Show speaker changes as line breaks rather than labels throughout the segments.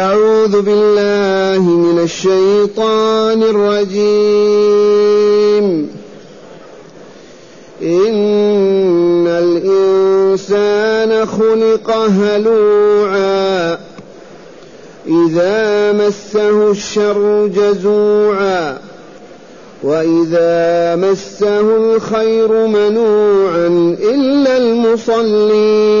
أعوذ بالله من الشيطان الرجيم. إن الإنسان خلق هلوعا إذا مسه الشر جزوعا وإذا مسه الخير منوعا إلا المصلين.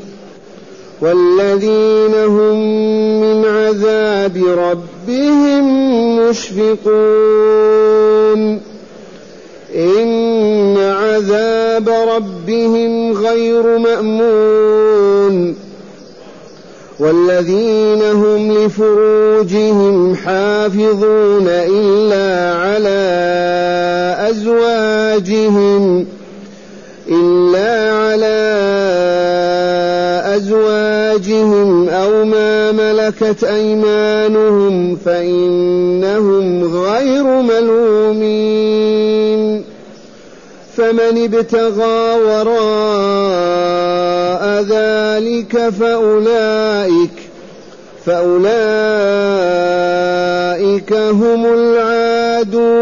والذين هم من عذاب ربهم مشفقون. إن عذاب ربهم غير مأمون. والذين هم لفروجهم حافظون إلا على أزواجهم إلا على أزواجهم أو ما ملكت أيمانهم فإنهم غير ملومين. فمن ابتغى وراء ذلك فأولئك فأولئك هم العادون.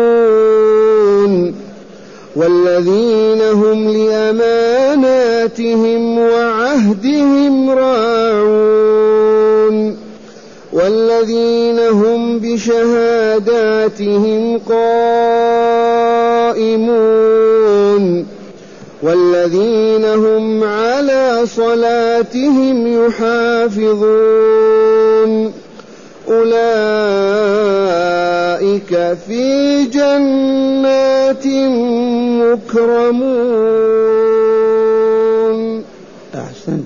والذين هم لأماناتهم وعهدهم راعون والذين هم بشهاداتهم قائمون والذين هم على صلاتهم يحافظون أولئك في جنات مكرمون.
أحسنت.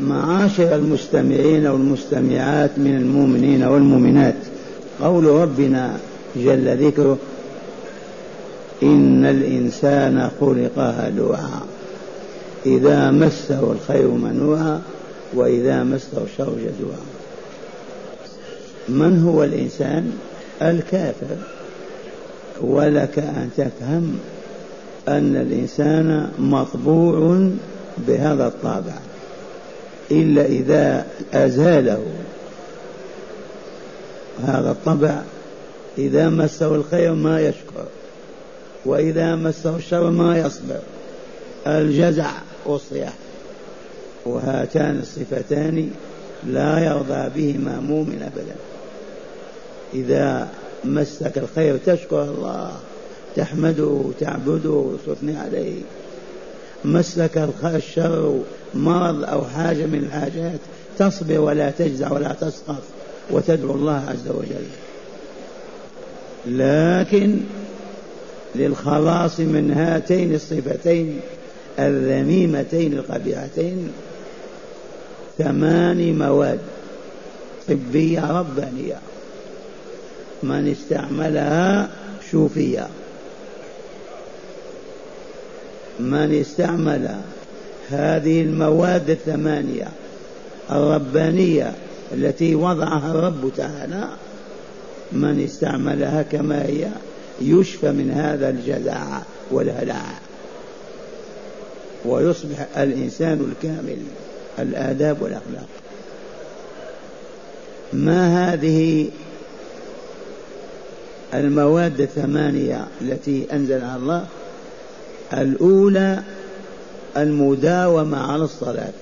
معاشر المستمعين والمستمعات من المؤمنين والمؤمنات قول ربنا جل ذكره إن الإنسان خلق هلوعا. إذا مسه الخير منوعا وإذا مسه الشر جزوعا. من هو الإنسان؟ الكافر. ولك أن تفهم أن الإنسان مطبوع بهذا الطابع إلا إذا أزاله. هذا الطبع إذا مسه الخير ما يشكر وإذا مسه الشر ما يصبر. الجزع والصياح وهاتان الصفتان لا يرضى بهما مؤمن أبدا. إذا مسك الخير تشكر الله تحمده تعبده وتثني عليه. مسك الشر مرض أو حاجة من الحاجات تصبر ولا تجزع ولا تسقط وتدعو الله عز وجل. لكن للخلاص من هاتين الصفتين الذميمتين القبيحتين ثمان مواد طبية ربانية. من استعملها شوفية. من استعمل هذه المواد الثمانية الربانية التي وضعها الرب تعالى من استعملها كما هي يشفى من هذا الجزع والهلع ويصبح الإنسان الكامل الآداب والأخلاق. ما هذه المواد الثمانية التي أنزلها الله الأولى المداومة على الصلاة.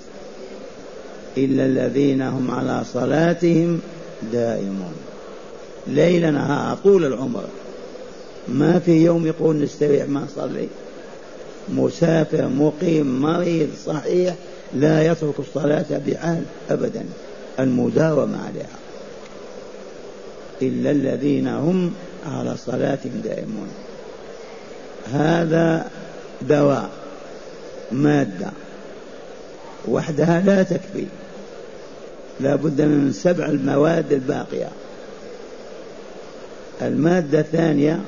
إلا الذين هم على صلاتهم دائمون. ليل نهار طول العمر. ما في يوم يقول نستريح ما نصلي. مسافر مقيم مريض صحيح لا يترك الصلاة بحال أبدا. المداومة عليها. إلا الذين هم على صلاتهم دائمون. هذا دواء مادة وحدها لا تكفي. لا بد من سبع المواد الباقية. المادة الثانية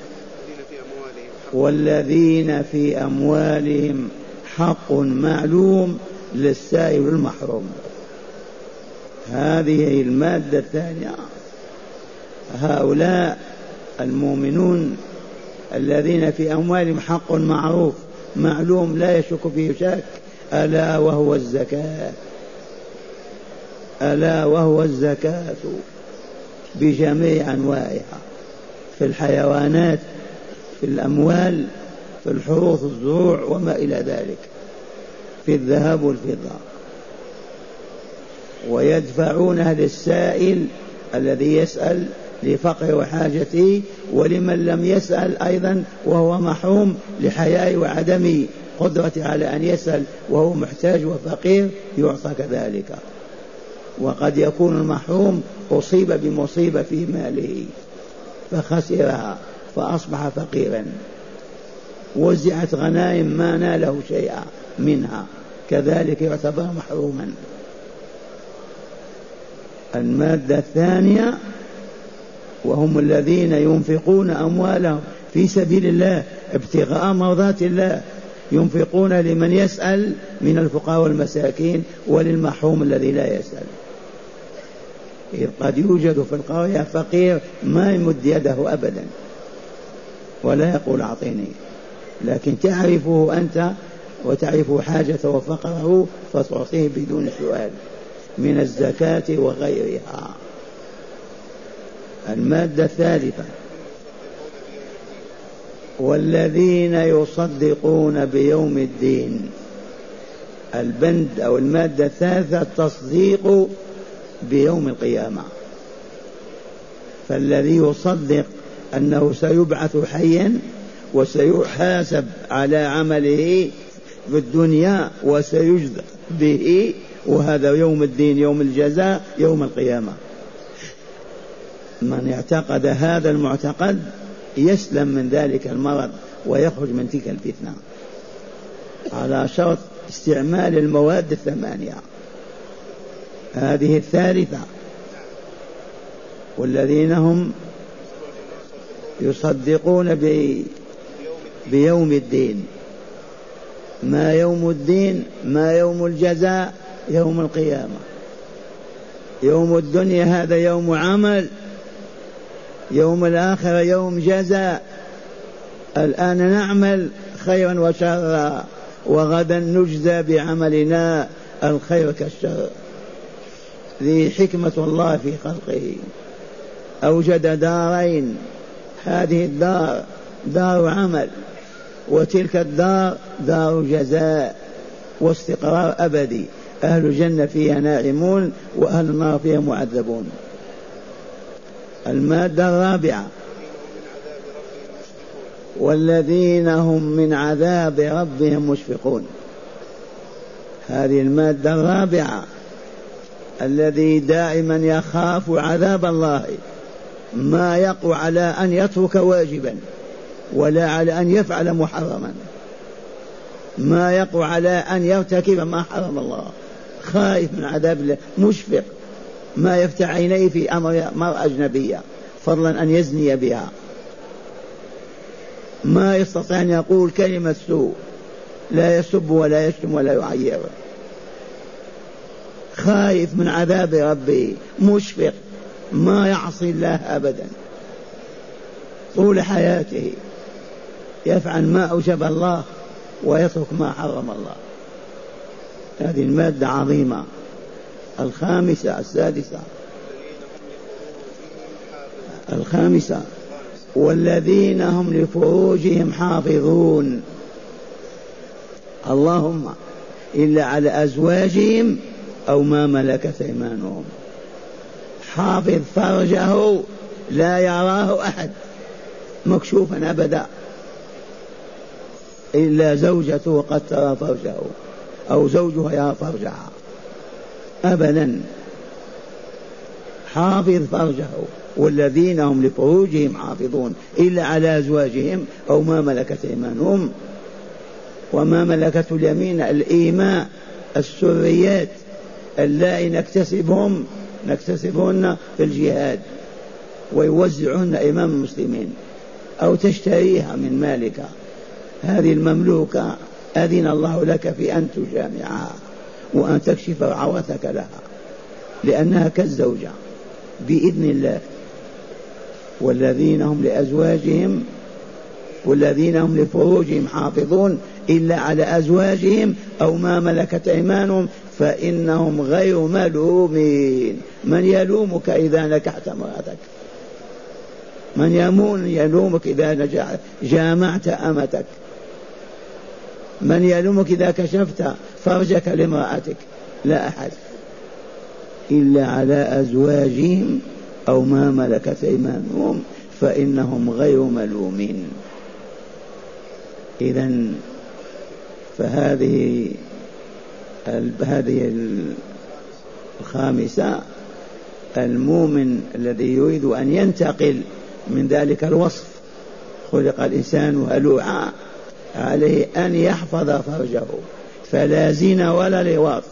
والذين في أموالهم حق معلوم للسائل المحروم. هذه المادة الثانية. هؤلاء المؤمنون الذين في أموالهم حق معروف معلوم لا يشك فيه شك. ألا وهو الزكاة. ألا وهو الزكاة بجميع أنواعها. في الحيوانات في الأموال في الحروث الزروع وما إلى ذلك. في الذهب والفضة. ويدفعونها للسائل الذي يسأل لفقر وحاجته ولمن لم يسأل أيضا وهو محروم لحياء وعدم قدرة على أن يسأل وهو محتاج وفقير يعطى كذلك. وقد يكون المحروم أصيب بمصيبة في ماله فخسرها فأصبح فقيرا. وزعت غنائم ما ناله شيئا منها كذلك يعتبر محروما. المادة الثانية وهم الذين ينفقون أموالهم في سبيل الله ابتغاء مرضات الله. ينفقون لمن يسأل من الفقراء والمساكين وللمحروم الذي لا يسأل. إذ قد يوجد في القرية فقير ما يمد يده أبدا ولا يقول أعطيني. لكن تعرفه أنت وتعرف حاجته وفقره فتعطيه بدون سؤال من الزكاة وغيرها. المادة الثالثة. والذين يصدقون بيوم الدين. البند أو المادة الثالثة التصديق بيوم القيامة. فالذي يصدق أنه سيبعث حيا وسيحاسب على عمله في الدنيا وسيجزى به وهذا يوم الدين يوم الجزاء يوم القيامة. من اعتقد هذا المعتقد يسلم من ذلك المرض ويخرج من تلك الفتنة. على شرط استعمال المواد الثمانية. هذه الثالثة. والذين هم يصدقون بيوم الدين. ما يوم الدين ما يوم الجزاء يوم القيامة. يوم الدنيا هذا يوم عمل. يوم الآخرة يوم جزاء. الآن نعمل خيرا وشرا وغدا نجزى بعملنا الخير كالشر. ذي حكمة الله في خلقه. أوجد دارين. هذه الدار دار عمل وتلك الدار دار جزاء واستقرار أبدي. أهل الجنة فيها ناعمون وأهل النار فيها معذبون. المادة الرابعة. والذين هم من عذاب ربهم مشفقون. هذه المادة الرابعة. الذي دائما يخاف عذاب الله. ما يقوى على أن يترك واجبا ولا على أن يفعل محرما. ما يقوى على أن يرتكب ما حرم الله. خائف من عذاب الله مشفق. ما يفتح عينيه في أمر مرأة أجنبية فضلا أن يزني بها. ما يستطيع أن يقول كلمة سوء لا يسب ولا يشتم ولا يعير. خايف من عذاب ربه مشفق ما يعصي الله أبدا. طول حياته يفعل ما أوجب الله ويترك ما حرم الله. هذه المادة عظيمة. الخامسة السادسة. الخامسة. والذين هم لفروجهم حافظون. اللهم إلا على أزواجهم أو ما ملكت أيمانهم. حافظ فرجه لا يراه أحد مكشوفا أبدا. إلا زوجته قد ترى فرجه أو زوجها يرى فرجها. أبدا. حافظ فرجه والذين هم لفروجهم حافظون إلا على أزواجهم أو ما ملكت أيمانهم. وما ملكت اليمين الإيماء السريات اللائي نكتسبهم نكتسبهن في الجهاد. ويوزعهن إمام المسلمين. أو تشتريها من مالك. هذه المملوكة أذن الله لك في أن تجامعها. وأن تكشف عورتك لها لأنها كالزوجة بإذن الله. والذين هم لأزواجهم والذين هم لفروجهم حافظون إلا على أزواجهم أو ما ملكت أيمانهم فإنهم غير ملومين. من يلومك إذا نكحت امرأتك؟ من يمون يلومك إذا جامعت أمتك؟ من يلومك إذا كشفت فرجك لامرأتك؟ لا أحد. إلا على أزواجهم أو ما ملكت أيمانهم فإنهم غير ملومين. إذا فهذه هذه الخامسة المؤمن الذي يريد أن ينتقل من ذلك الوصف خلق الإنسان هلوعا. عليه أن يحفظ فرجه فلا زين ولا لواط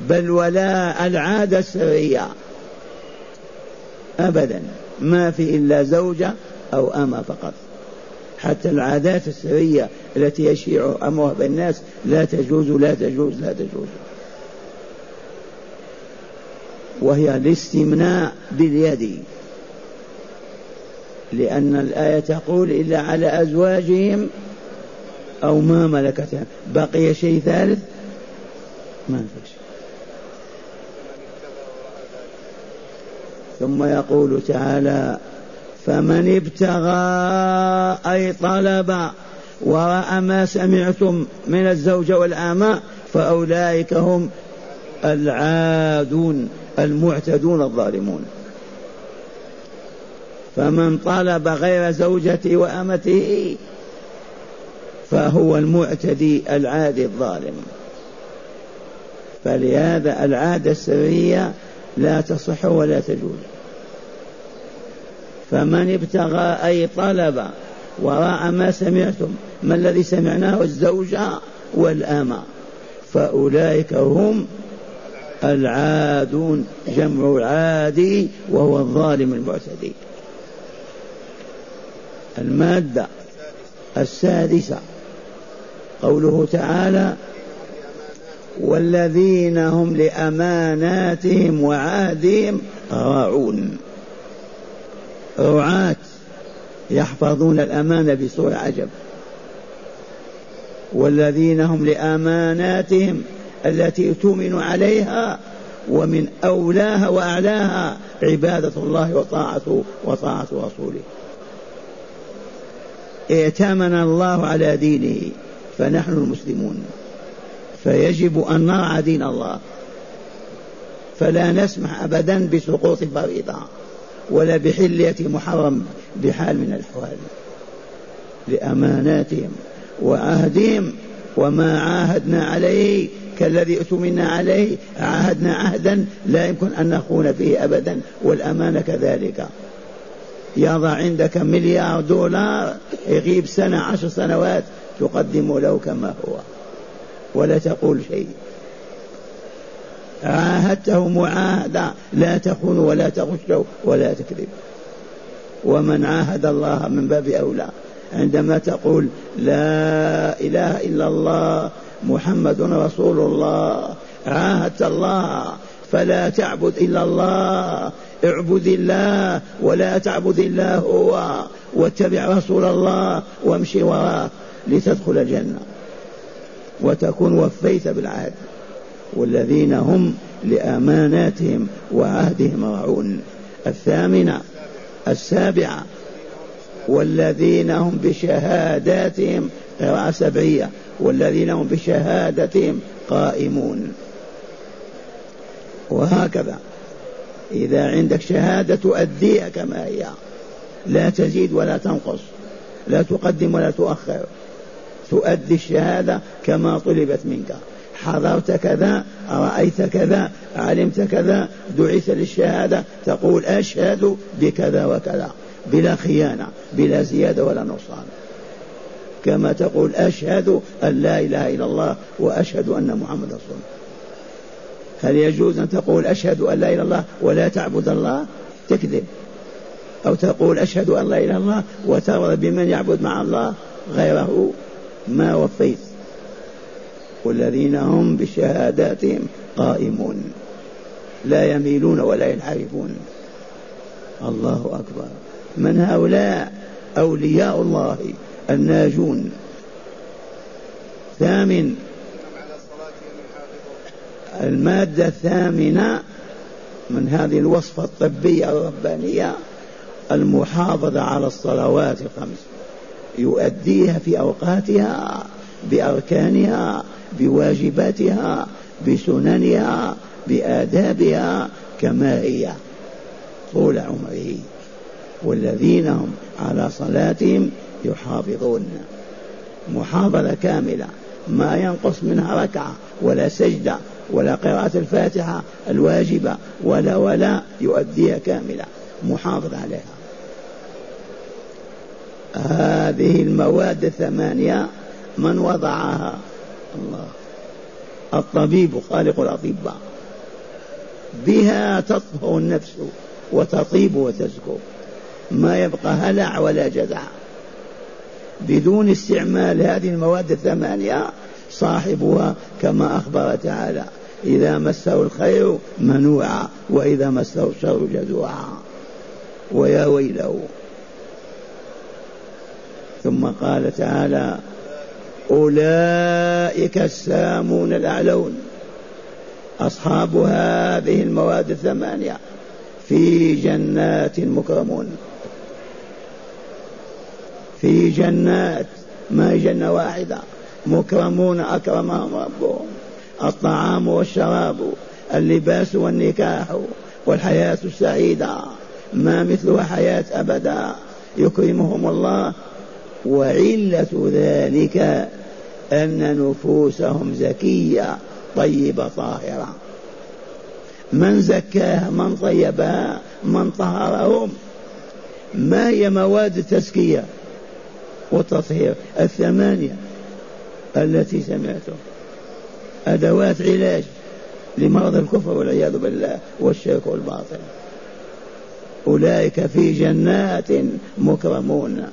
بل ولا العادة السرية. أبدا ما في إلا زوجة أو أما فقط. حتى العادات السرية التي يشيع أمرها بالناس لا تجوز لا تجوز لا تجوز. وهي الاستمناء باليد. لأن الآية تقول إلا على أزواجهم أو ما ملكت. بقي شيء ثالث؟ ما في شيء. ثم يقول تعالى فمن ابتغى أي طلب ورأى ما سمعتم من الزوجة والآماء فأولئك هم العادون المعتدون الظالمون. فمن طلب غير زوجته وأمته فهو المعتدي العادي الظالم. فلهذا العادة السرية لا تصح ولا تجوز. فمن ابتغى أي طلب وراء ما سمعتم ما الذي سمعناه الزوجة والأمة فأولئك هم العادون جمع عادي وهو الظالم المعتدي. المادة السادسة. قوله تعالى والذين هم لأماناتهم وعهدهم راعون. رعاة يحفظون الأمانة بصورة عجب. والذين هم لأماناتهم التي تؤمن عليها ومن أولاها وأعلاها عبادة الله وطاعته وطاعة رسوله. ائتمن الله على دينه فنحن المسلمون. فيجب أن نرعى دين الله. فلا نسمح أبدا بسقوط الفريضة ولا بحلية محرم بحال من الأحوال. لأماناتهم وعهدهم وما عاهدنا عليه كالذي اؤتمنا عليه عاهدنا عهدا لا يمكن أن نخون فيه أبدا والأمانة كذلك. يضع عندك مليار دولار يغيب سنة عشر سنوات تقدم له كما هو. ولا تقول شيء. عاهدته معاهدة لا تخون ولا تغش ولا تكذب. ومن عاهد الله من باب أولى. عندما تقول لا إله إلا الله محمد رسول الله عاهدت الله فلا تعبد إلا الله اعبد الله ولا تعبد الله هو واتبع رسول الله وامشي وراه لتدخل الجنة. وتكون وفيت بالعهد. والذين هم لأماناتهم وعهدهم راعون. الثامنة السابعة والذين هم بشهاداتهم قراءة سبعية والذين هم بشهادتهم قائمون. وهكذا. إذا عندك شهادة تؤديها كما هي. لا تزيد ولا تنقص. لا تقدم ولا تؤخر. تؤدي الشهادة كما طلبت منك. حضرت كذا رأيت كذا علمت كذا دعيت للشهادة تقول أشهد بكذا وكذا. بلا خيانة بلا زيادة ولا نقصان. كما تقول أشهد أن لا إله إلا الله وأشهد أن محمد رسول الله. هل يجوز أن تقول أشهد أن لا إله إلا الله ولا تعبد الله؟ تكذب. أو تقول أشهد أن لا إله إلا الله وترضى بمن يعبد مع الله غيره. ما وفيت. والذين هم بشهاداتهم قائمون. لا يميلون ولا ينحرفون. الله أكبر. من هؤلاء أولياء الله الناجون؟ ثامن المادة الثامنة من هذه الوصفة الطبية الربانية المحافظة على الصلوات الخمس. يؤديها في أوقاتها بأركانها بواجباتها بسننها بآدابها كما هي طول عمره. والذين هم على صلاتهم يحافظون. محافظة كاملة. ما ينقص منها ركعة ولا سجدة. ولا قراءة الفاتحة الواجبة ولا ولا يؤديها كاملة. محافظ عليها. هذه المواد الثمانية من وضعها؟ الله. الطبيب خالق الأطباء. بها تطهر النفس وتطيب وتزكو. ما يبقى هلع ولا جزع. بدون استعمال هذه المواد الثمانية صاحبها كما أخبر تعالى إذا مسه الخير منوعا وإذا مسه الشر جزوعا. ويا ويله. ثم قال تعالى أولئك السامون الأعلون. أصحاب هذه المواد الثمانية في جنات مكرمون. في جنات ما جنة واحدة؟ مكرمون أكرمهم ربهم. الطعام والشراب اللباس والنكاح والحياة السعيدة. ما مثلها حياة أبدا. يكرمهم الله. وعلة ذلك أن نفوسهم زكية طيبة طاهرة. من زكاها من طيبها من طهرهم. ما هي مواد التزكية والتطهير؟ الثمانية التي سمعتم. أدوات علاج لمرض الكفر والعياذ بالله والشرك والباطل. أولئك في جنات مكرمون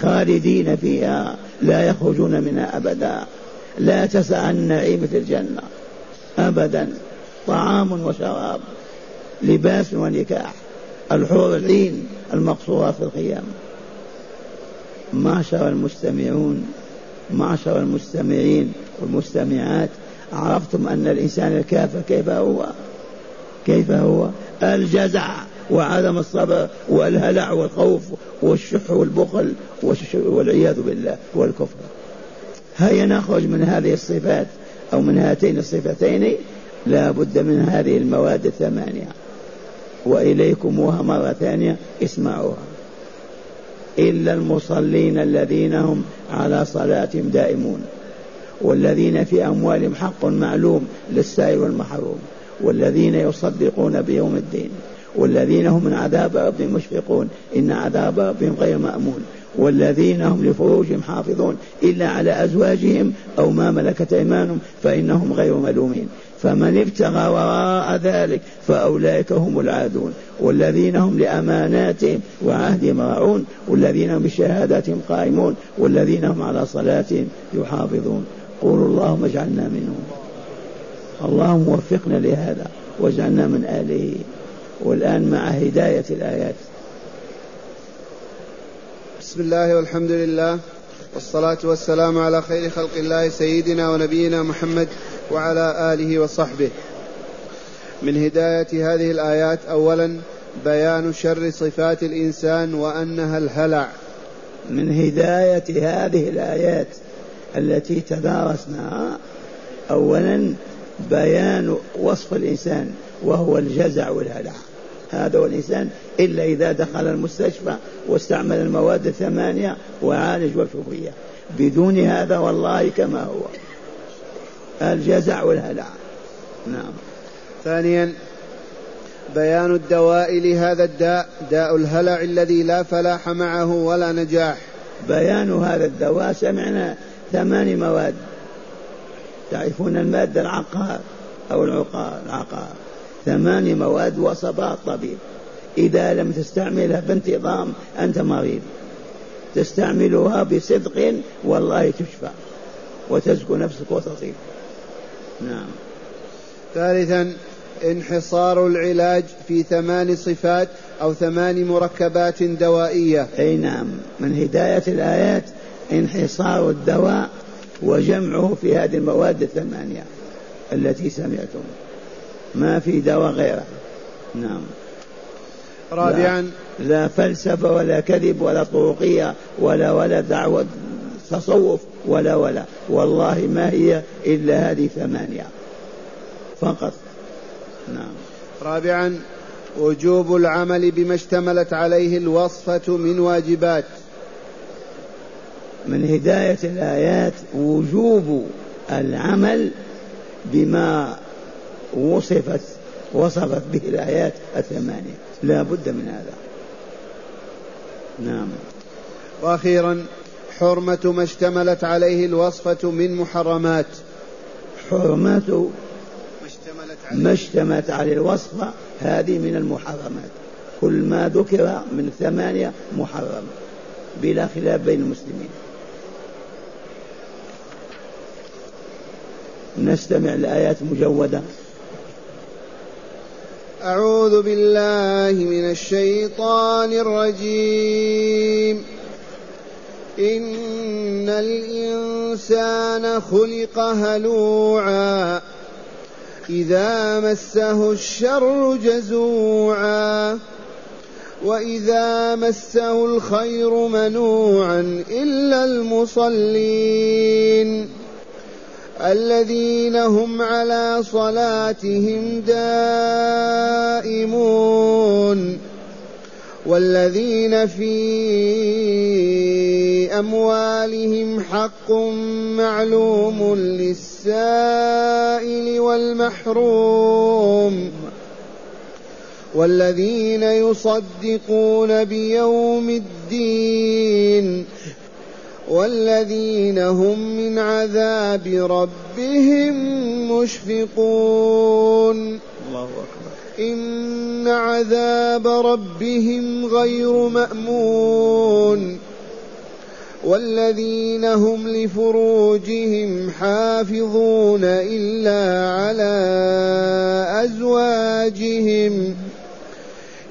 خالدين فيها لا يخرجون منها أبدا. لا تسع النعيم في الجنة أبدا. طعام وشراب لباس ونكاح الحور العين المقصورات في الخيام. معشر المستمعون معشر المستمعين والمستمعات عرفتم أن الإنسان الكافر كيف هو؟ كيف هو؟ الجزع وعدم الصبر والهلع والخوف والشح والبخل والعياذ بالله والكفر. هيا نخرج من هذه الصفات أو من هاتين الصفتين. لا بد من هذه المواد الثمانية. وإليكموها مرة ثانية اسمعوها. إلا المصلين الذين هم على صلاتهم دائمون. والذين في أموالهم حق معلوم للسائل والمحروم والذين يصدقون بيوم الدين والذين هم من عذاب ربهم مشفقون إن عذاب ربهم غير مأمون والذين هم لفروجهم حافظون إلا على أزواجهم أو ما ملكت أيمانهم فإنهم غير ملومين. فمن ابتغى وراء ذلك فأولئك هم العادون. والذين هم لأماناتهم وعهدهم راعون والذين هم بشهاداتهم قائمون والذين هم على صلاتهم يحافظون. قولوا اللهم اجعلنا منهم اللهم وفقنا لهذا واجعلنا من آله. والآن مع هداية الآيات.
بسم الله والحمد لله والصلاة والسلام على خير خلق الله سيدنا ونبينا محمد وعلى آله وصحبه. من هداية هذه الآيات أولا بيان شر صفات الإنسان وأنها الهلع.
من هداية هذه الآيات التي تدارسناها أولا بيان وصف الإنسان وهو الجزع والهلع هذا هو الإنسان إلا إذا دخل المستشفى واستعمل المواد الثمانية وعالج وشفية بدون هذا والله كما هو. الجزع والهلع نعم.
ثانيا بيان الدواء لهذا الداء داء الهلع الذي لا فلاح معه ولا نجاح.
بيان هذا الدواء سمعنا ثمان مواد. تعرفون المادة العقار أو العقار. العقار ثماني مواد وصفها الطبيب. إذا لم تستعملها بانتظام أنت مريض. تستعملها بصدق والله تشفى وتزكو نفسك وتطيب. نعم.
ثالثا انحصار العلاج في ثمان صفات أو ثمان مركبات دوائية.
أي نعم. من هداية الآيات انحصار الدواء وجمعه في هذه المواد الثمانية التي سمعتم. ما في دواء غيره نعم.
رابعا.
لا, لا فلسفة ولا كذب ولا طرقية ولا ولا دعوة تصوف ولا ولا. والله ما هي إلا هذه ثمانية. فقط. نعم.
رابعا. وجوب العمل بما اشتملت عليه الوصفة من واجبات.
من هداية الآيات وجوب العمل بما وصفت وصفت به الآيات الثمانية. لا بد من هذا. نعم.
وأخيرا حرمة ما اشتملت عليه الوصفة من محرمات.
حرمة ما اشتملت عليه. الوصفة هذه من المحرمات. كل ما ذكر من ثمانية محرم بلا خلاف بين المسلمين. نستمع لآيات مجودة.
أعوذ بالله من الشيطان الرجيم. إن الإنسان خلق هلوعا إذا مسه الشر جزوعا وإذا مسه الخير منوعا إلا المصلين. الذين هم على صلاتهم دائمون والذين في أموالهم حق معلوم للسائل والمحروم والذين يصدقون بيوم الدين والذين هم من عذاب ربهم مشفقون.
الله أكبر.
إن عذاب ربهم غير مأمون. والذين هم لفروجهم حافظون إلا على أزواجهم.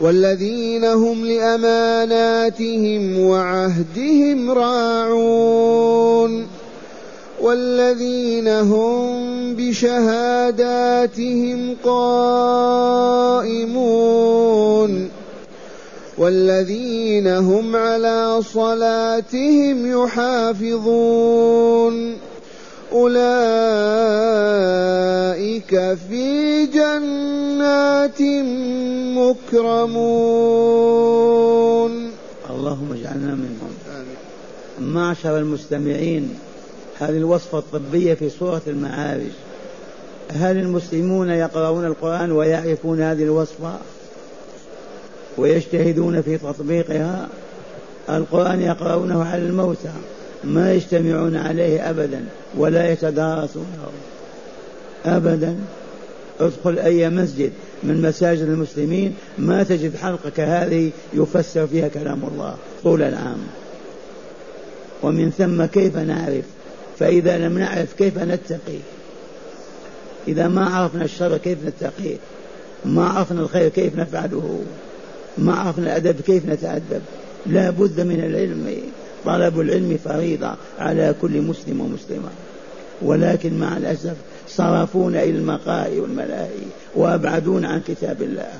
والذين هم لأماناتهم وعهدهم راعون والذين هم بشهاداتهم قائمون والذين هم على صلاتهم يحافظون أولئك في جنات مكرمون.
اللهم اجعلنا منهم. معشر المستمعين هذه الوصفة الطبية في سورة المعارج. هل المسلمون يقرؤون القرآن ويعرفون هذه الوصفة؟ ويجتهدون في تطبيقها؟ القرآن يقرؤونه على الموتى. ما يجتمعون عليه أبدا ولا يتدارسونه أبدا. ادخل أي مسجد من مساجد المسلمين ما تجد حلقة كهذه يفسر فيها كلام الله طول العام. ومن ثم كيف نعرف؟ فإذا لم نعرف كيف نتقي؟ إذا ما عرفنا الشر كيف نتقيه ما عرفنا الخير كيف نفعله؟ ما عرفنا الأدب كيف نتأدب؟ لا بد من العلم. طلب العلم فريضة على كل مسلم ومسلمة. ولكن مع الأسف صرفون إلى المقاهي والملاهي وأبعدون عن كتاب الله.